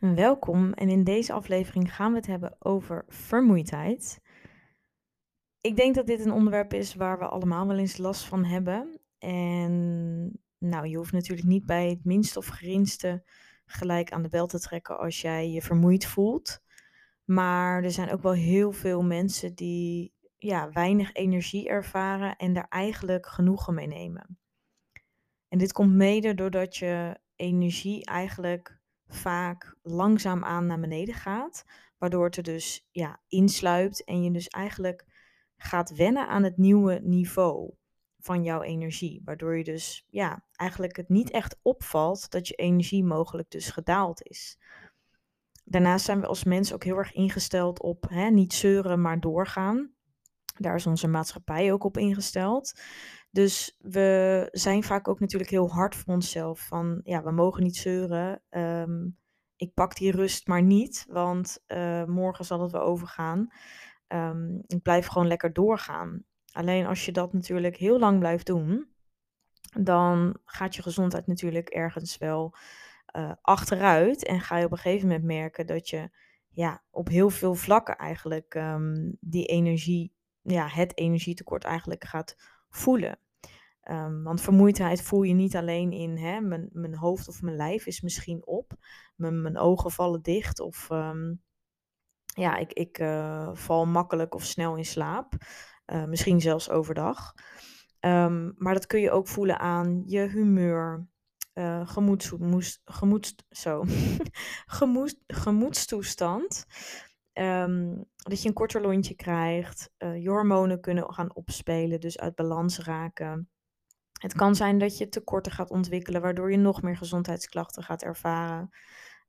Welkom en in deze aflevering gaan we het hebben over vermoeidheid. Ik denk dat dit een onderwerp is waar we allemaal wel eens last van hebben. En nou, je hoeft natuurlijk niet bij het minste of geringste gelijk aan de bel te trekken als jij je vermoeid voelt. Maar er zijn ook wel heel veel mensen die ja, weinig energie ervaren en daar eigenlijk genoegen mee nemen. En dit komt mede doordat je energie eigenlijk vaak langzaamaan naar beneden gaat, waardoor het er dus ja, insluipt en je dus eigenlijk gaat wennen aan het nieuwe niveau van jouw energie, waardoor je dus ja, eigenlijk het niet echt opvalt dat je energie mogelijk dus gedaald is. Daarnaast zijn we als mens ook heel erg ingesteld op hè, niet zeuren, maar doorgaan. Daar is onze maatschappij ook op ingesteld. Dus we zijn vaak ook natuurlijk heel hard voor onszelf. Van ja, we mogen niet zeuren. Ehm, ik pak die rust maar niet, want uh, morgen zal het wel overgaan. Um, ik blijf gewoon lekker doorgaan. Alleen als je dat natuurlijk heel lang blijft doen, dan gaat je gezondheid natuurlijk ergens wel uh, achteruit. En ga je op een gegeven moment merken dat je ja, op heel veel vlakken eigenlijk um, die energie, ja, het energietekort eigenlijk gaat voelen. Um, want vermoeidheid voel je niet alleen in hè, mijn, mijn hoofd of mijn lijf is misschien op. Mijn, mijn ogen vallen dicht of um, ja, ik, ik uh, val makkelijk of snel in slaap. Uh, misschien zelfs overdag. Um, maar dat kun je ook voelen aan je humeur, uh, gemoeds, zo. gemoeds, gemoedstoestand. Dat je een korter lontje krijgt. je hormonen kunnen gaan opspelen, dus uit balans raken. Het kan zijn dat je tekorten gaat ontwikkelen, waardoor je nog meer gezondheidsklachten gaat ervaren.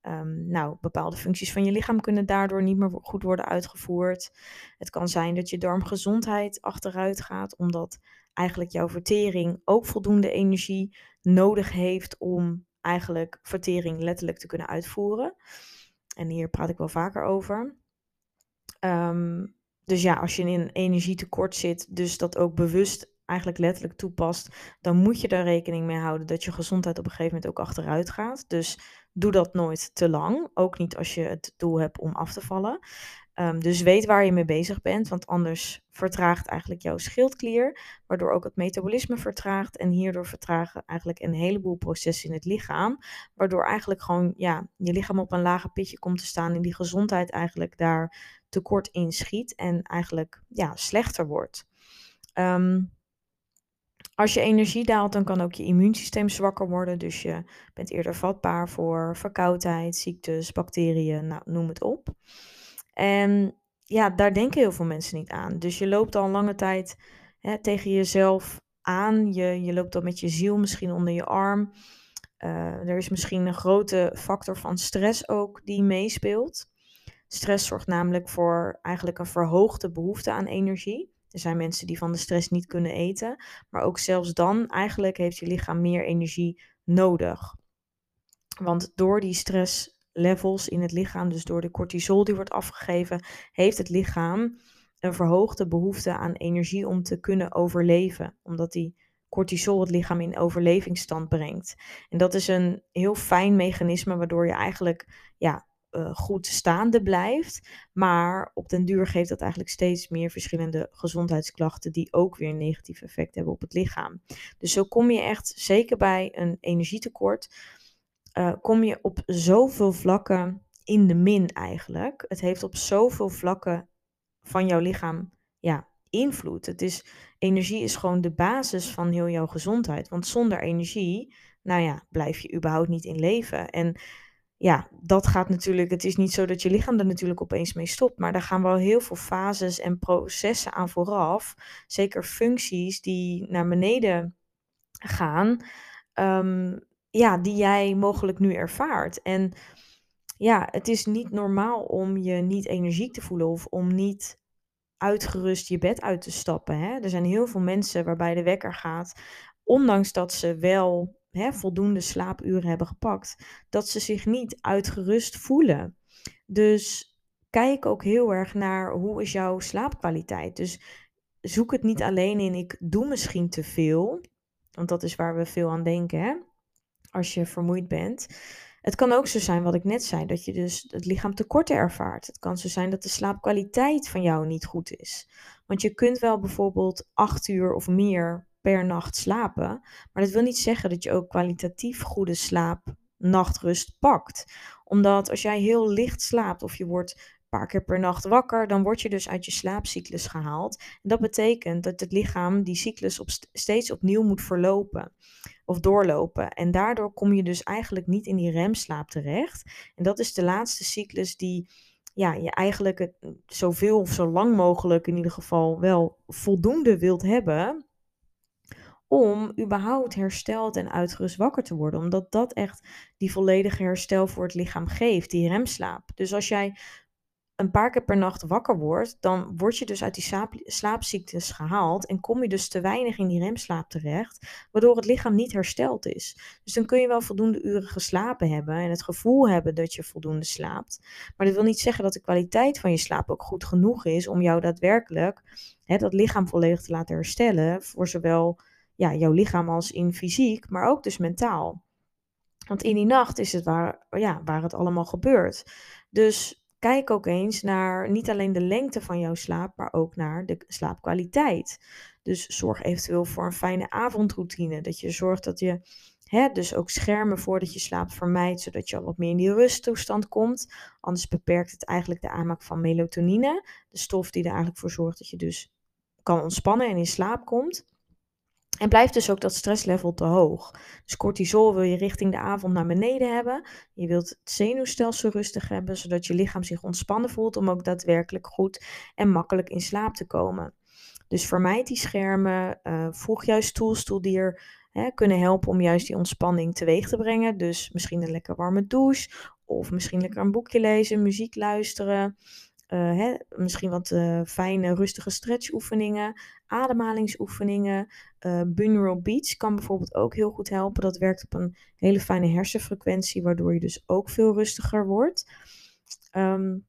Um, nou, bepaalde functies van je lichaam kunnen daardoor niet meer goed worden uitgevoerd. Het kan zijn dat je darmgezondheid achteruit gaat, omdat eigenlijk jouw vertering ook voldoende energie nodig heeft om eigenlijk vertering letterlijk te kunnen uitvoeren. En hier praat ik wel vaker over. Um, dus ja, als je in een energietekort zit, dus dat ook bewust eigenlijk letterlijk toepast, dan moet je daar rekening mee houden dat je gezondheid op een gegeven moment ook achteruit gaat. Dus doe dat nooit te lang. Ook niet als je het doel hebt om af te vallen. Um, dus weet waar je mee bezig bent, want anders vertraagt eigenlijk jouw schildklier, waardoor ook het metabolisme vertraagt en hierdoor vertragen eigenlijk een heleboel processen in het lichaam, waardoor eigenlijk gewoon ja, je lichaam op een lager pitje komt te staan en die gezondheid eigenlijk daar tekort in schiet en eigenlijk ja, slechter wordt. Um, als je energie daalt, dan kan ook je immuunsysteem zwakker worden. Dus je bent eerder vatbaar voor verkoudheid, ziektes, bacteriën, nou, noem het op. En ja, daar denken heel veel mensen niet aan. Dus je loopt al lange tijd hè, tegen jezelf aan. Je, je loopt dan met je ziel misschien onder je arm. Uh, er is misschien een grote factor van stress ook die meespeelt. Stress zorgt namelijk voor eigenlijk een verhoogde behoefte aan energie. Er zijn mensen die van de stress niet kunnen eten. Maar ook zelfs dan, eigenlijk heeft je lichaam meer energie nodig. Want door die stresslevels in het lichaam, dus door de cortisol die wordt afgegeven, heeft het lichaam een verhoogde behoefte aan energie om te kunnen overleven. Omdat die cortisol het lichaam in overlevingsstand brengt. En dat is een heel fijn mechanisme waardoor je eigenlijk ja, uh, goed staande blijft. Maar op den duur geeft dat eigenlijk steeds meer verschillende gezondheidsklachten die ook weer een negatief effect hebben op het lichaam. Dus zo kom je echt, zeker bij een energietekort, uh, kom je op zoveel vlakken in de min eigenlijk. Het heeft op zoveel vlakken van jouw lichaam ja, invloed. Het is, energie is gewoon de basis van heel jouw gezondheid. Want zonder energie, nou ja, blijf je überhaupt niet in leven. En ja, dat gaat natuurlijk. Het is niet zo dat je lichaam er natuurlijk opeens mee stopt, maar daar gaan wel heel veel fases en processen aan vooraf. Zeker functies die naar beneden gaan, um, ja, die jij mogelijk nu ervaart. En ja, het is niet normaal om je niet energiek te voelen of om niet uitgerust je bed uit te stappen. Hè? Er zijn heel veel mensen waarbij de wekker gaat, ondanks dat ze wel hè, voldoende slaapuren hebben gepakt, dat ze zich niet uitgerust voelen. Dus kijk ook heel erg naar hoe is jouw slaapkwaliteit. Dus zoek het niet alleen in ik doe misschien te veel, want dat is waar we veel aan denken hè? als je vermoeid bent. Het kan ook zo zijn, wat ik net zei, dat je dus het lichaam tekorten ervaart. Het kan zo zijn dat de slaapkwaliteit van jou niet goed is. Want je kunt wel bijvoorbeeld acht uur of meer per nacht slapen, maar dat wil niet zeggen dat je ook kwalitatief goede slaap, nachtrust pakt. Omdat als jij heel licht slaapt of je wordt een paar keer per nacht wakker, dan word je dus uit je slaapcyclus gehaald. En dat betekent dat het lichaam die cyclus op steeds opnieuw moet verlopen of doorlopen. En daardoor kom je dus eigenlijk niet in die remslaap terecht. En dat is de laatste cyclus die ja, je eigenlijk het zoveel of zo lang mogelijk in ieder geval wel voldoende wilt hebben om überhaupt hersteld en uitgerust wakker te worden. Omdat dat echt die volledige herstel voor het lichaam geeft, die remslaap. Dus als jij een paar keer per nacht wakker wordt, dan word je dus uit die slaap, slaapziektes gehaald en kom je dus te weinig in die remslaap terecht, waardoor het lichaam niet hersteld is. Dus dan kun je wel voldoende uren geslapen hebben en het gevoel hebben dat je voldoende slaapt. Maar dat wil niet zeggen dat de kwaliteit van je slaap ook goed genoeg is om jou daadwerkelijk hè, dat lichaam volledig te laten herstellen voor zowel ja, jouw lichaam als in fysiek, maar ook dus mentaal. Want in die nacht is het waar, ja, waar het allemaal gebeurt. Dus kijk ook eens naar niet alleen de lengte van jouw slaap, maar ook naar de slaapkwaliteit. Dus zorg eventueel voor een fijne avondroutine. Dat je zorgt dat je hè, dus ook schermen voordat je slaapt vermijdt, zodat je al wat meer in die rusttoestand komt. Anders beperkt het eigenlijk de aanmaak van melatonine, de stof die er eigenlijk voor zorgt dat je dus kan ontspannen en in slaap komt. En blijft dus ook dat stresslevel te hoog. Dus cortisol wil je richting de avond naar beneden hebben. Je wilt het zenuwstelsel rustig hebben, zodat je lichaam zich ontspannen voelt om ook daadwerkelijk goed en makkelijk in slaap te komen. Dus vermijd die schermen. Uh, voeg juist tools die er hè, kunnen helpen om juist die ontspanning teweeg te brengen. Dus misschien een lekker warme douche. Of misschien lekker een boekje lezen, muziek luisteren. Uh, hè, misschien wat uh, fijne, rustige stretchoefeningen, ademhalingsoefeningen. Uh, binaural beats kan bijvoorbeeld ook heel goed helpen. Dat werkt op een hele fijne hersenfrequentie, waardoor je dus ook veel rustiger wordt. Um,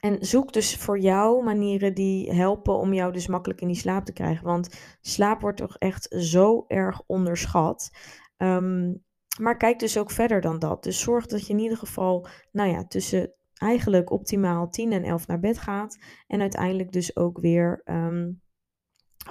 en zoek dus voor jou manieren die helpen om jou dus makkelijk in die slaap te krijgen. Want slaap wordt toch echt zo erg onderschat. Um, maar kijk dus ook verder dan dat. Dus zorg dat je in ieder geval, nou ja, tussen eigenlijk optimaal 10 en 11 naar bed gaat. En uiteindelijk dus ook weer um,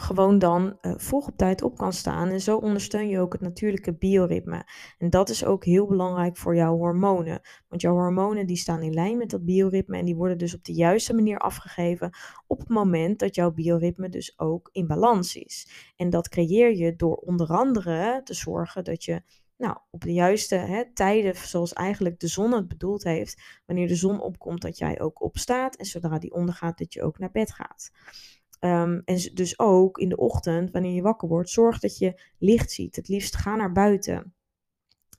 gewoon dan uh, vroeg op tijd op kan staan. En zo ondersteun je ook het natuurlijke bioritme. En dat is ook heel belangrijk voor jouw hormonen. Want jouw hormonen die staan in lijn met dat bioritme en die worden dus op de juiste manier afgegeven op het moment dat jouw bioritme dus ook in balans is. En dat creëer je door onder andere te zorgen dat je nou, op de juiste hè, tijden, zoals eigenlijk de zon het bedoeld heeft, wanneer de zon opkomt, dat jij ook opstaat. En zodra die ondergaat, dat je ook naar bed gaat. Um, en dus ook in de ochtend, wanneer je wakker wordt, zorg dat je licht ziet. Het liefst ga naar buiten.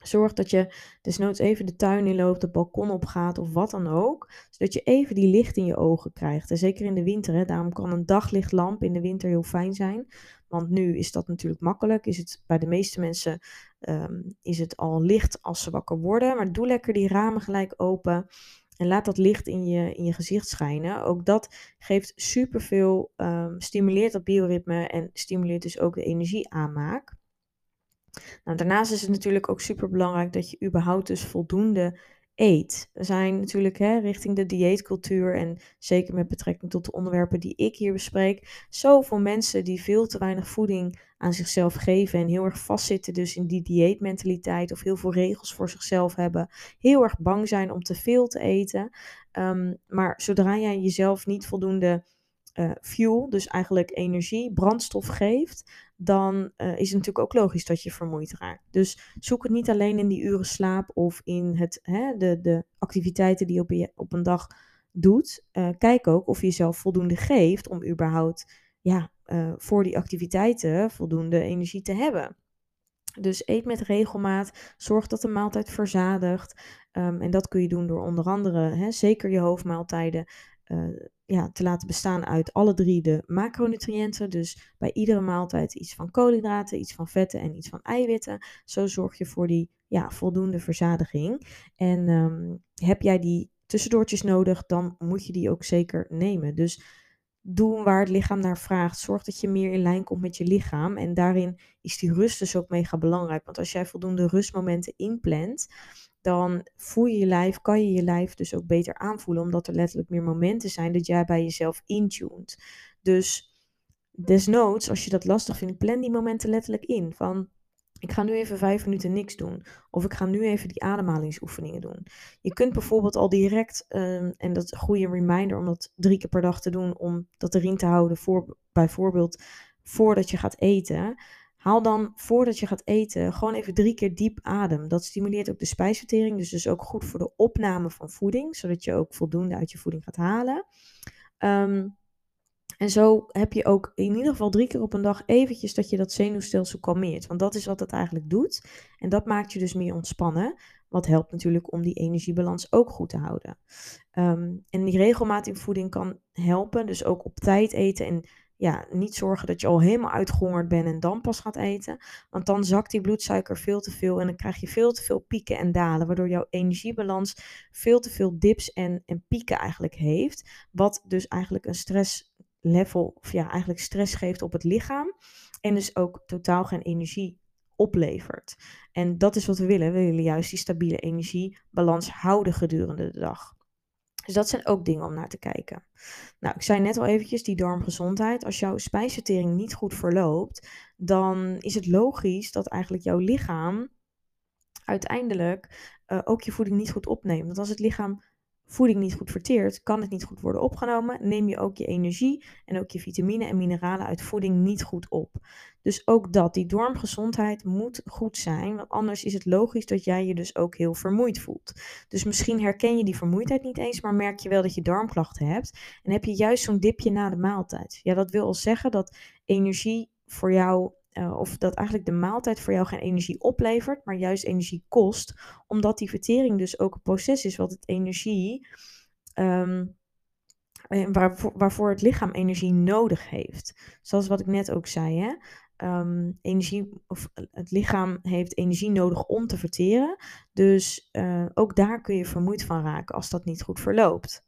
Zorg dat je desnoods even de tuin in loopt, het balkon opgaat of wat dan ook. Zodat je even die licht in je ogen krijgt. En zeker in de winter, hè, daarom kan een daglichtlamp in de winter heel fijn zijn. Want nu is dat natuurlijk makkelijk. Is het bij de meeste mensen um, is het al licht als ze wakker worden. Maar doe lekker die ramen gelijk open. En laat dat licht in je, in je gezicht schijnen. Ook dat geeft superveel, um, stimuleert dat bioritme en stimuleert dus ook de energieaanmaak. Nou, daarnaast is het natuurlijk ook super belangrijk dat je überhaupt dus voldoende eet. Er zijn natuurlijk hè, richting de dieetcultuur en zeker met betrekking tot de onderwerpen die ik hier bespreek, zoveel mensen die veel te weinig voeding aan zichzelf geven en heel erg vastzitten dus in die dieetmentaliteit of heel veel regels voor zichzelf hebben, heel erg bang zijn om te veel te eten. Um, maar zodra jij jezelf niet voldoende uh, fuel, dus eigenlijk energie, brandstof geeft, dan uh, is het natuurlijk ook logisch dat je vermoeid raakt. Dus zoek het niet alleen in die uren slaap of in het, hè, de, de activiteiten die je op, je op een dag doet. Uh, kijk ook of je jezelf voldoende geeft om überhaupt ja, voor die activiteiten voldoende energie te hebben. Dus eet met regelmaat, zorg dat de maaltijd verzadigt. Um, en dat kun je doen door onder andere hè, zeker je hoofdmaaltijden ja, te laten bestaan uit alle drie de macronutriënten. Dus bij iedere maaltijd iets van koolhydraten, iets van vetten en iets van eiwitten. Zo zorg je voor die ja, voldoende verzadiging. En um, heb jij die tussendoortjes nodig, dan moet je die ook zeker nemen. Dus doe waar het lichaam naar vraagt. Zorg dat je meer in lijn komt met je lichaam. En daarin is die rust dus ook mega belangrijk. Want als jij voldoende rustmomenten inplant, dan voel je je lijf, kan je je lijf dus ook beter aanvoelen, omdat er letterlijk meer momenten zijn dat jij bij jezelf intuned. Dus desnoods, als je dat lastig vindt, plan die momenten letterlijk in. Van ik ga nu even vijf minuten niks doen. Of ik ga nu even die ademhalingsoefeningen doen. Je kunt bijvoorbeeld al direct, ehm, en dat is een goede reminder om dat drie keer per dag te doen, om dat erin te houden, voor, bijvoorbeeld voordat je gaat eten. Haal dan voordat je gaat eten gewoon even drie keer diep adem. Dat stimuleert ook de spijsvertering, dus is ook goed voor de opname van voeding, zodat je ook voldoende uit je voeding gaat halen. Um, en zo heb je ook in ieder geval drie keer op een dag eventjes dat je dat zenuwstelsel kalmeert. Want dat is wat het eigenlijk doet. En dat maakt je dus meer ontspannen. Wat helpt natuurlijk om die energiebalans ook goed te houden. Ehm, en die regelmatige voeding kan helpen. Dus ook op tijd eten. En ja, niet zorgen dat je al helemaal uitgehongerd bent en dan pas gaat eten. Want dan zakt die bloedsuiker veel te veel en dan krijg je veel te veel pieken en dalen. Waardoor jouw energiebalans veel te veel dips en, en pieken eigenlijk heeft. Wat dus eigenlijk een stress level, of ja, eigenlijk stress geeft op het lichaam. En dus ook totaal geen energie oplevert. En dat is wat we willen. We willen juist die stabiele energiebalans houden gedurende de dag. Dus dat zijn ook dingen om naar te kijken. Nou, ik zei net al eventjes, die darmgezondheid. Als jouw spijsvertering niet goed verloopt, dan is het logisch dat eigenlijk jouw lichaam uiteindelijk uh, ook je voeding niet goed opneemt. Want als het lichaam voeding niet goed verteert, kan het niet goed worden opgenomen. Neem je ook je energie en ook je vitamine en mineralen uit voeding niet goed op. Dus ook dat, die darmgezondheid moet goed zijn, want anders is het logisch dat jij je dus ook heel vermoeid voelt. Dus misschien herken je die vermoeidheid niet eens, maar merk je wel dat je darmklachten hebt en heb je juist zo'n dipje na de maaltijd. Ja, dat wil al zeggen dat energie voor jou uh, of dat eigenlijk de maaltijd voor jou geen energie oplevert, maar juist energie kost, omdat die vertering dus ook een proces is wat het energie, um, waarvoor, waarvoor het lichaam energie nodig heeft. Zoals wat ik net ook zei, hè? Um, energie, of het lichaam heeft energie nodig om te verteren. Dus uh, ook daar kun je vermoeid van raken als dat niet goed verloopt.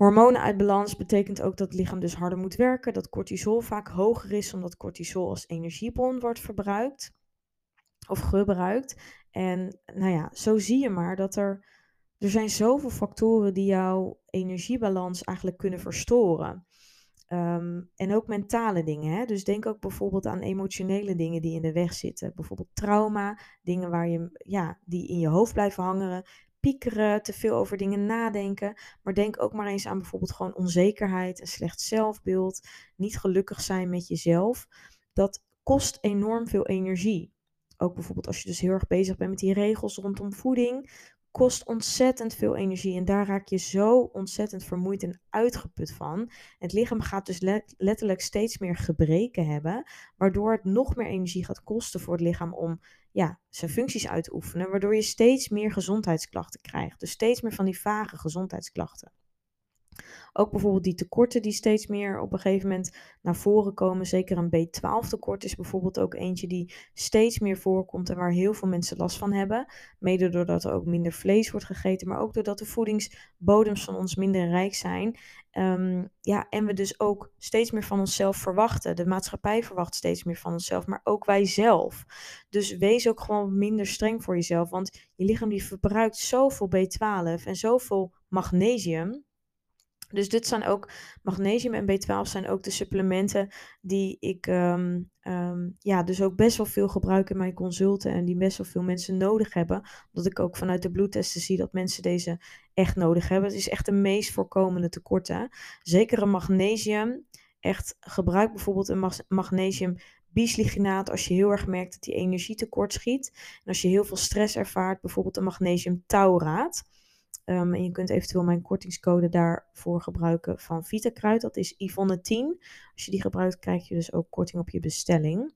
Hormonen uit balans betekent ook dat het lichaam dus harder moet werken, dat cortisol vaak hoger is omdat cortisol als energiebron wordt verbruikt of gebruikt. En nou ja, zo zie je maar dat er, er zijn zoveel factoren die jouw energiebalans eigenlijk kunnen verstoren. Um, en ook mentale dingen. Hè? Dus denk ook bijvoorbeeld aan emotionele dingen die in de weg zitten. Bijvoorbeeld trauma, dingen waar je, ja, die in je hoofd blijven hangen, piekeren, te veel over dingen nadenken. Maar denk ook maar eens aan bijvoorbeeld gewoon onzekerheid, een slecht zelfbeeld, niet gelukkig zijn met jezelf. Dat kost enorm veel energie. Ook bijvoorbeeld als je dus heel erg bezig bent met die regels rondom voeding, kost ontzettend veel energie en daar raak je zo ontzettend vermoeid en uitgeput van. Het lichaam gaat dus letterlijk steeds meer gebreken hebben, waardoor het nog meer energie gaat kosten voor het lichaam om ja, zijn functies uit te oefenen, waardoor je steeds meer gezondheidsklachten krijgt. Dus steeds meer van die vage gezondheidsklachten. Ook bijvoorbeeld die tekorten die steeds meer op een gegeven moment naar voren komen. Zeker een B12 tekort is bijvoorbeeld ook eentje die steeds meer voorkomt en waar heel veel mensen last van hebben. Mede doordat er ook minder vlees wordt gegeten, maar ook doordat de voedingsbodems van ons minder rijk zijn. Um, ja, en we dus ook steeds meer van onszelf verwachten. De maatschappij verwacht steeds meer van onszelf, maar ook wij zelf. Dus wees ook gewoon minder streng voor jezelf, want je lichaam die verbruikt zoveel B12 en zoveel magnesium. Dus dit zijn ook, magnesium en B12 zijn ook de supplementen die ik um, um, ja, dus ook best wel veel gebruik in mijn consulten en die best wel veel mensen nodig hebben. Omdat ik ook vanuit de bloedtesten zie dat mensen deze echt nodig hebben. Het is echt de meest voorkomende tekorten. Zeker een magnesium. Echt gebruik bijvoorbeeld een magnesium bisliginaat als je heel erg merkt dat die energie tekort schiet. En als je heel veel stress ervaart, bijvoorbeeld een magnesium tauraat. Um, en je kunt eventueel mijn kortingscode daarvoor gebruiken van VitaKruid. Dat is Yvonne10. Als je die gebruikt, krijg je dus ook korting op je bestelling.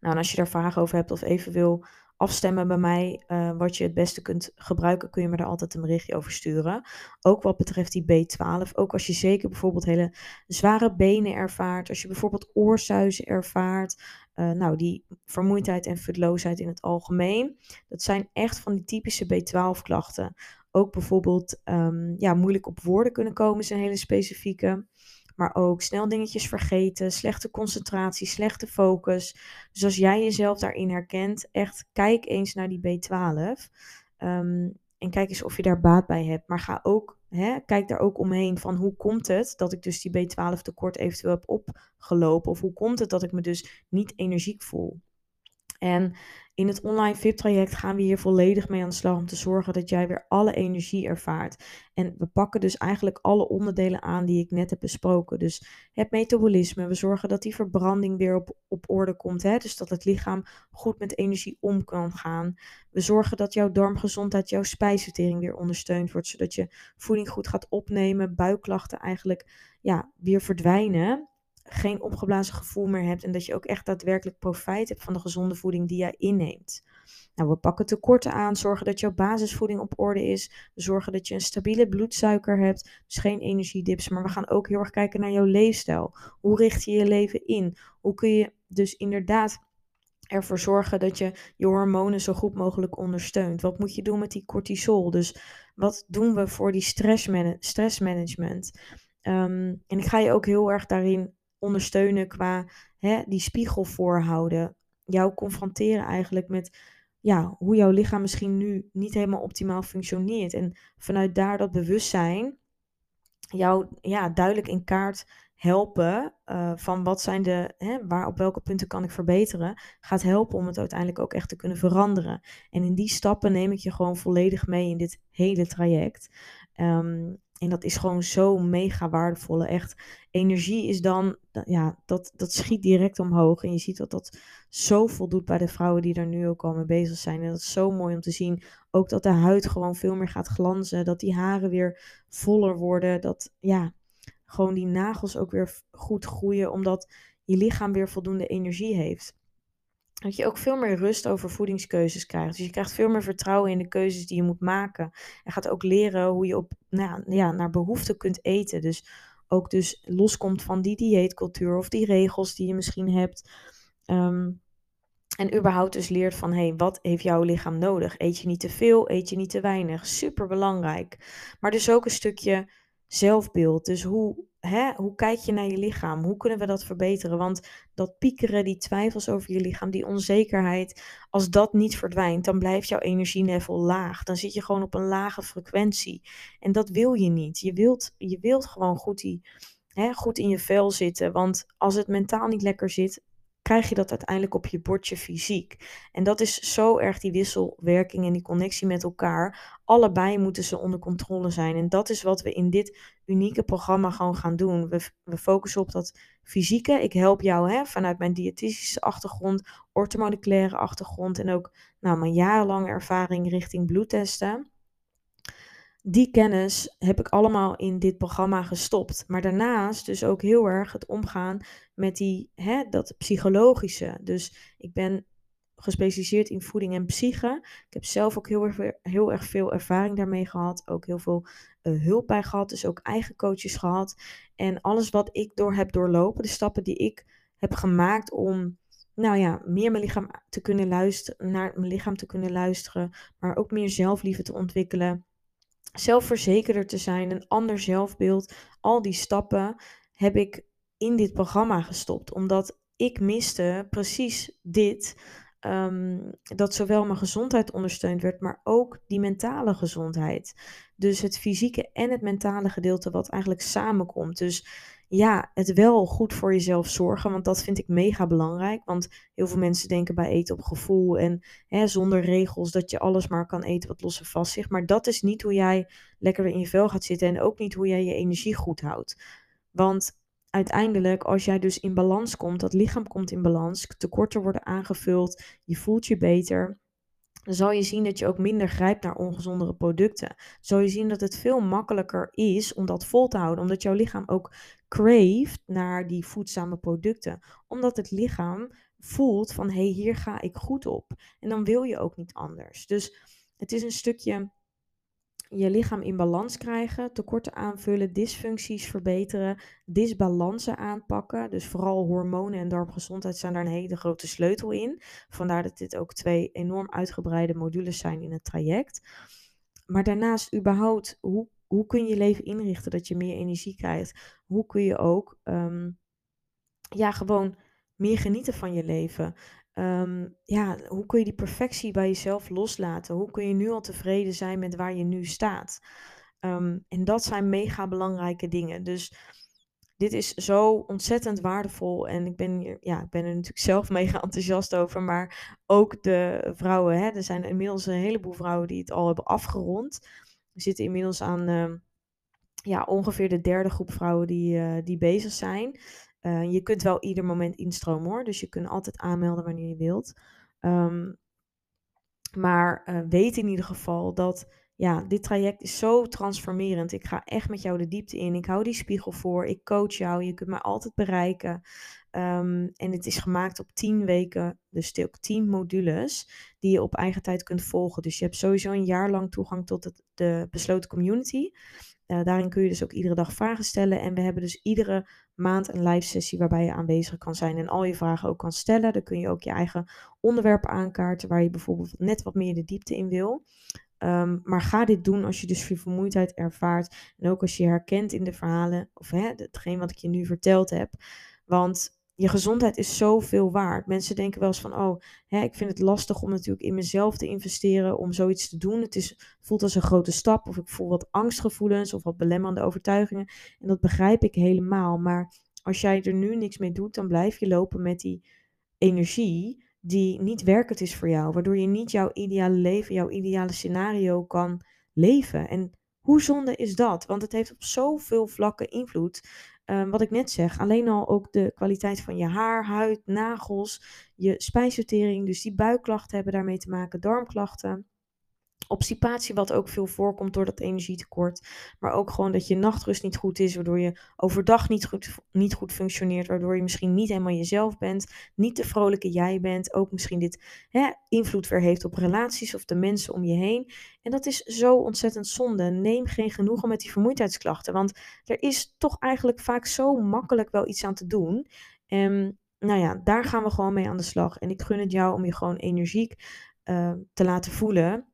Nou, en als je daar vragen over hebt of even wil afstemmen bij mij uh, wat je het beste kunt gebruiken, kun je me daar altijd een berichtje over sturen. Ook wat betreft die B12. Ook als je zeker bijvoorbeeld hele zware benen ervaart. Als je bijvoorbeeld oorsuizen ervaart. Uh, nou, die vermoeidheid en futloosheid in het algemeen. Dat zijn echt van die typische B12 klachten ook bijvoorbeeld um, ja, moeilijk op woorden kunnen komen, een hele specifieke. Maar ook snel dingetjes vergeten, slechte concentratie, slechte focus. Dus als jij jezelf daarin herkent, echt kijk eens naar die B12. Ehm, en kijk eens of je daar baat bij hebt. Maar ga ook, hè, kijk daar ook omheen van hoe komt het dat ik dus die B12 tekort eventueel heb opgelopen? Of hoe komt het dat ik me dus niet energiek voel? En in het online VIP-traject gaan we hier volledig mee aan de slag om te zorgen dat jij weer alle energie ervaart. En we pakken dus eigenlijk alle onderdelen aan die ik net heb besproken. Dus het metabolisme, we zorgen dat die verbranding weer op, op orde komt. Hè? Dus dat het lichaam goed met energie om kan gaan. We zorgen dat jouw darmgezondheid, jouw spijsvertering weer ondersteund wordt. Zodat je voeding goed gaat opnemen, buikklachten eigenlijk ja, weer verdwijnen geen opgeblazen gevoel meer hebt en dat je ook echt daadwerkelijk profijt hebt van de gezonde voeding die jij inneemt. Nou, we pakken tekorten aan, zorgen dat jouw basisvoeding op orde is. Zorgen dat je een stabiele bloedsuiker hebt, dus geen energiedips. Maar we gaan ook heel erg kijken naar jouw leefstijl. Hoe richt je je leven in? Hoe kun je dus inderdaad ervoor zorgen dat je je hormonen zo goed mogelijk ondersteunt? Wat moet je doen met die cortisol? Dus wat doen we voor die stressmanagement? Um, en ik ga je ook heel erg daarin ondersteunen qua hè, die spiegel voorhouden. Jou confronteren eigenlijk met ja, hoe jouw lichaam misschien nu niet helemaal optimaal functioneert. En vanuit daar dat bewustzijn jou ja, duidelijk in kaart helpen uh, van wat zijn de, hè, waar op welke punten kan ik verbeteren, gaat helpen om het uiteindelijk ook echt te kunnen veranderen. En in die stappen neem ik je gewoon volledig mee in dit hele traject. Um, en dat is gewoon zo mega waardevol. Echt, energie is dan, ja, dat, dat schiet direct omhoog. En je ziet dat dat zoveel doet bij de vrouwen die er nu ook al mee bezig zijn. En dat is zo mooi om te zien. Ook dat de huid gewoon veel meer gaat glanzen. Dat die haren weer voller worden. Dat, ja, gewoon die nagels ook weer goed groeien. Omdat je lichaam weer voldoende energie heeft dat je ook veel meer rust over voedingskeuzes krijgt. Dus je krijgt veel meer vertrouwen in de keuzes die je moet maken. En gaat ook leren hoe je op, nou, ja, naar behoefte kunt eten. Dus ook dus loskomt van die dieetcultuur of die regels die je misschien hebt. Ehm, en überhaupt dus leert van, hé, hey, wat heeft jouw lichaam nodig? Eet je niet te veel, eet je niet te weinig? Super belangrijk. Maar dus ook een stukje zelfbeeld. Dus hoe hè, hoe kijk je naar je lichaam? Hoe kunnen we dat verbeteren? Want dat piekeren, die twijfels over je lichaam, die onzekerheid, als dat niet verdwijnt, dan blijft jouw energielevel laag. Dan zit je gewoon op een lage frequentie. En dat wil je niet. Je wilt, je wilt gewoon goed, die, hè, goed in je vel zitten. Want als het mentaal niet lekker zit, krijg je dat uiteindelijk op je bordje fysiek. En dat is zo erg die wisselwerking en die connectie met elkaar. Allebei moeten ze onder controle zijn. En dat is wat we in dit unieke programma gewoon gaan doen. We, we focussen op dat fysieke. Ik help jou hè, vanuit mijn diëtistische achtergrond, ortomoleculaire achtergrond en ook nou, mijn jarenlange ervaring richting bloedtesten die kennis heb ik allemaal in dit programma gestopt. Maar daarnaast dus ook heel erg het omgaan met die, hè, dat psychologische. Dus ik ben gespecialiseerd in voeding en psyche. Ik heb zelf ook heel erg, heel erg veel ervaring daarmee gehad. Ook heel veel uh, hulp bij gehad. Dus ook eigen coaches gehad. En alles wat ik door heb doorlopen, de stappen die ik heb gemaakt om nou ja, meer mijn lichaam te kunnen luisteren, naar mijn lichaam te kunnen luisteren, maar ook meer zelfliefde te ontwikkelen zelfverzekerder te zijn, een ander zelfbeeld. Al die stappen heb ik in dit programma gestopt, omdat ik miste precies dit. Ehm, dat zowel mijn gezondheid ondersteund werd, maar ook die mentale gezondheid. Dus het fysieke en het mentale gedeelte wat eigenlijk samenkomt. Dus ja, het wel goed voor jezelf zorgen, want dat vind ik mega belangrijk. Want heel veel mensen denken bij eten op gevoel en hè, zonder regels dat je alles maar kan eten wat los en vast zit. Maar dat is niet hoe jij lekker in je vel gaat zitten en ook niet hoe jij je energie goed houdt. Want uiteindelijk, als jij dus in balans komt, dat lichaam komt in balans, tekorten worden aangevuld, je voelt je beter dan zal je zien dat je ook minder grijpt naar ongezondere producten. Zal je zien dat het veel makkelijker is om dat vol te houden, omdat jouw lichaam ook craeft naar die voedzame producten. Omdat het lichaam voelt van hé, hey, hier ga ik goed op. En dan wil je ook niet anders. Dus het is een stukje je lichaam in balans krijgen, tekorten aanvullen, dysfuncties verbeteren, disbalansen aanpakken. Dus vooral hormonen en darmgezondheid zijn daar een hele grote sleutel in. Vandaar dat dit ook twee enorm uitgebreide modules zijn in het traject. Maar daarnaast überhaupt, hoe hoe kun je je leven inrichten dat je meer energie krijgt? Hoe kun je ook ehm, ja, gewoon meer genieten van je leven? Ehm, ja, hoe kun je die perfectie bij jezelf loslaten? Hoe kun je nu al tevreden zijn met waar je nu staat? Ehm, en dat zijn mega belangrijke dingen. Dus dit is zo ontzettend waardevol. En ik ben, hier, ja, ik ben er natuurlijk zelf mega enthousiast over. Maar ook de vrouwen. Hè, er zijn inmiddels een heleboel vrouwen die het al hebben afgerond. We zitten inmiddels aan uh, ja, ongeveer de derde groep vrouwen die, uh, die bezig zijn. Uh, je kunt wel ieder moment instromen hoor. Dus je kunt altijd aanmelden wanneer je wilt. Um, maar eh, weet in ieder geval dat ja, dit traject is zo transformerend. Ik ga echt met jou de diepte in. Ik hou die spiegel voor. Ik coach jou. Je kunt me altijd bereiken. Um, en het is gemaakt op 10 weken, dus ook 10 modules die je op eigen tijd kunt volgen. Dus je hebt sowieso een jaar lang toegang tot het, de besloten community. Uh, daarin kun je dus ook iedere dag vragen stellen. En we hebben dus iedere maand een live sessie waarbij je aanwezig kan zijn en al je vragen ook kan stellen. Dan kun je ook je eigen onderwerpen aankaarten waar je bijvoorbeeld net wat meer de diepte in wil. Um, maar ga dit doen als je dus veel vermoeidheid ervaart. En ook als je je herkent in de verhalen, of hè, hetgeen wat ik je nu verteld heb. Want je gezondheid is zoveel waard. Mensen denken wel eens van, oh, hè, ik vind het lastig om natuurlijk in mezelf te investeren, om zoiets te doen. Het is, voelt als een grote stap, of ik voel wat angstgevoelens of wat belemmerende overtuigingen. En dat begrijp ik helemaal. Maar als jij er nu niks mee doet, dan blijf je lopen met die energie die niet werkend is voor jou, waardoor je niet jouw ideale leven, jouw ideale scenario kan leven. En hoe zonde is dat? Want het heeft op zoveel vlakken invloed. Um, wat ik net zeg, alleen al ook de kwaliteit van je haar, huid, nagels, je spijsvertering, dus die buikklachten hebben daarmee te maken, darmklachten. Obstipatie, wat ook veel voorkomt door dat energietekort. Maar ook gewoon dat je nachtrust niet goed is, waardoor je overdag niet goed, niet goed functioneert. Waardoor je misschien niet helemaal jezelf bent, niet de vrolijke jij bent. Ook misschien dit hè, invloed weer heeft op relaties of de mensen om je heen. En dat is zo ontzettend zonde. Neem geen genoegen met die vermoeidheidsklachten. Want er is toch eigenlijk vaak zo makkelijk wel iets aan te doen. En nou ja, daar gaan we gewoon mee aan de slag. En ik gun het jou om je gewoon energiek uh, te laten voelen.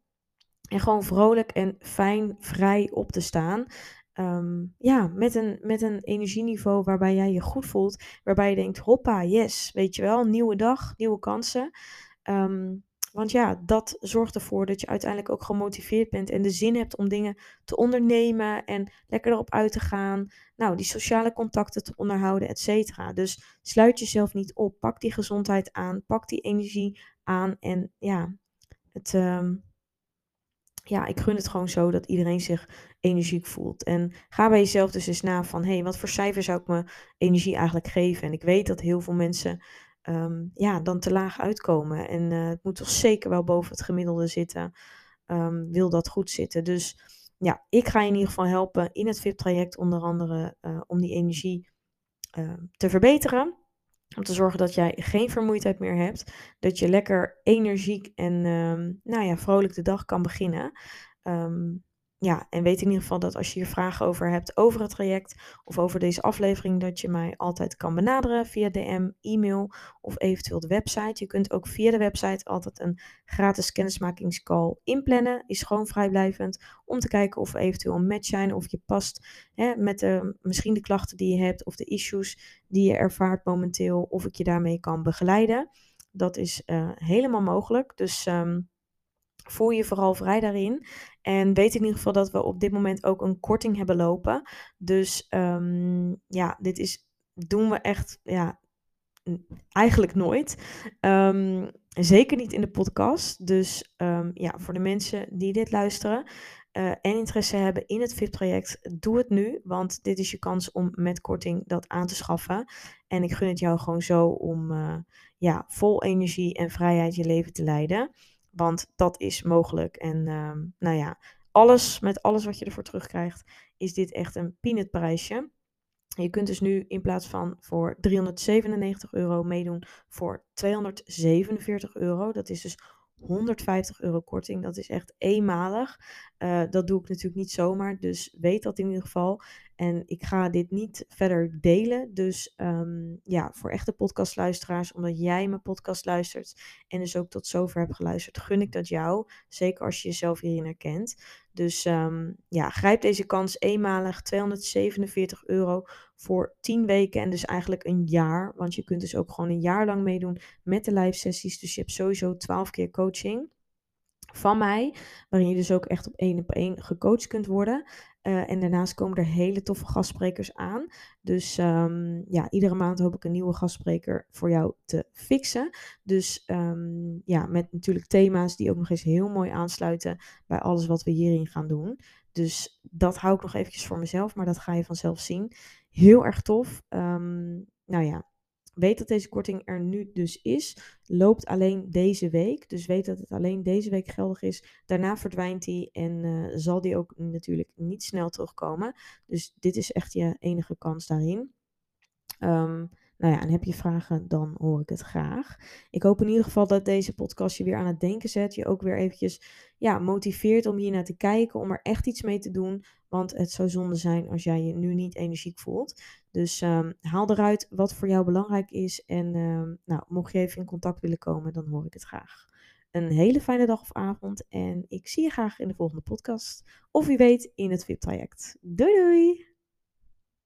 En gewoon vrolijk en fijn, vrij op te staan. Um, ja, met een, met een energieniveau waarbij jij je goed voelt. Waarbij je denkt, hoppa, yes, weet je wel, nieuwe dag, nieuwe kansen. Um, want ja, dat zorgt ervoor dat je uiteindelijk ook gemotiveerd bent en de zin hebt om dingen te ondernemen en lekker erop uit te gaan. Nou, die sociale contacten te onderhouden, et cetera. Dus sluit jezelf niet op. Pak die gezondheid aan, pak die energie aan en ja, het, um, ja, ik gun het gewoon zo dat iedereen zich energiek voelt. En ga bij jezelf dus eens na van, hé, hey, wat voor cijfer zou ik me energie eigenlijk geven? En ik weet dat heel veel mensen um, ja, dan te laag uitkomen. En uh, het moet toch zeker wel boven het gemiddelde zitten. Um, wil dat goed zitten. Dus ja, ik ga je in ieder geval helpen in het VIP-traject onder andere uh, om die energie uh, te verbeteren. Om te zorgen dat jij geen vermoeidheid meer hebt. Dat je lekker energiek en um, nou ja, vrolijk de dag kan beginnen. Um, ja, en weet in ieder geval dat als je hier vragen over hebt over het traject of over deze aflevering, dat je mij altijd kan benaderen via DM, e-mail of eventueel de website. Je kunt ook via de website altijd een gratis kennismakingscall inplannen. Is gewoon vrijblijvend om te kijken of we eventueel een match zijn, of je past hè, met de, misschien de klachten die je hebt of de issues die je ervaart momenteel, of ik je daarmee kan begeleiden. Dat is uh, helemaal mogelijk. Dus um, voel je vooral vrij daarin. En weet in ieder geval dat we op dit moment ook een korting hebben lopen. Dus um, ja, dit is, doen we echt ja, eigenlijk nooit. Um, zeker niet in de podcast. Dus um, ja, voor de mensen die dit luisteren uh, en interesse hebben in het VIP-traject, doe het nu. Want dit is je kans om met korting dat aan te schaffen. En ik gun het jou gewoon zo om uh, ja, vol energie en vrijheid je leven te leiden. Want dat is mogelijk. En uh, nou ja, alles, met alles wat je ervoor terugkrijgt, is dit echt een peanutprijsje. Je kunt dus nu in plaats van voor 397 euro meedoen voor 247 euro. Dat is dus 150 euro korting. Dat is echt eenmalig. Uh, dat doe ik natuurlijk niet zomaar. Dus weet dat in ieder geval. En ik ga dit niet verder delen. Dus ehm, ja, voor echte podcastluisteraars, omdat jij mijn podcast luistert en dus ook tot zover hebt geluisterd, gun ik dat jou. Zeker als je jezelf hierin herkent. Dus um, ja, grijp deze kans eenmalig 247 euro voor 10 weken en dus eigenlijk een jaar. Want je kunt dus ook gewoon een jaar lang meedoen met de live sessies. Dus je hebt sowieso 12 keer coaching van mij, waarin je dus ook echt op één op één gecoacht kunt worden. Uh, en daarnaast komen er hele toffe gastsprekers aan. Dus um, ja, iedere maand hoop ik een nieuwe gastspreker voor jou te fixen. Dus um, ja, met natuurlijk thema's die ook nog eens heel mooi aansluiten bij alles wat we hierin gaan doen. Dus dat hou ik nog eventjes voor mezelf, maar dat ga je vanzelf zien. Heel erg tof. Um, nou ja, Weet dat deze korting er nu dus is. Loopt alleen deze week. Dus weet dat het alleen deze week geldig is. Daarna verdwijnt die en uh, zal die ook natuurlijk niet snel terugkomen. Dus dit is echt je enige kans daarin. Um, nou ja, en heb je vragen, dan hoor ik het graag. Ik hoop in ieder geval dat deze podcast je weer aan het denken zet. Je ook weer eventjes ja, motiveert om hier naar te kijken, om er echt iets mee te doen. Want het zou zonde zijn als jij je nu niet energiek voelt. Dus um, haal eruit wat voor jou belangrijk is. En um, nou, mocht je even in contact willen komen, dan hoor ik het graag. Een hele fijne dag of avond. En ik zie je graag in de volgende podcast. Of wie weet in het VIP-traject. Doei doei!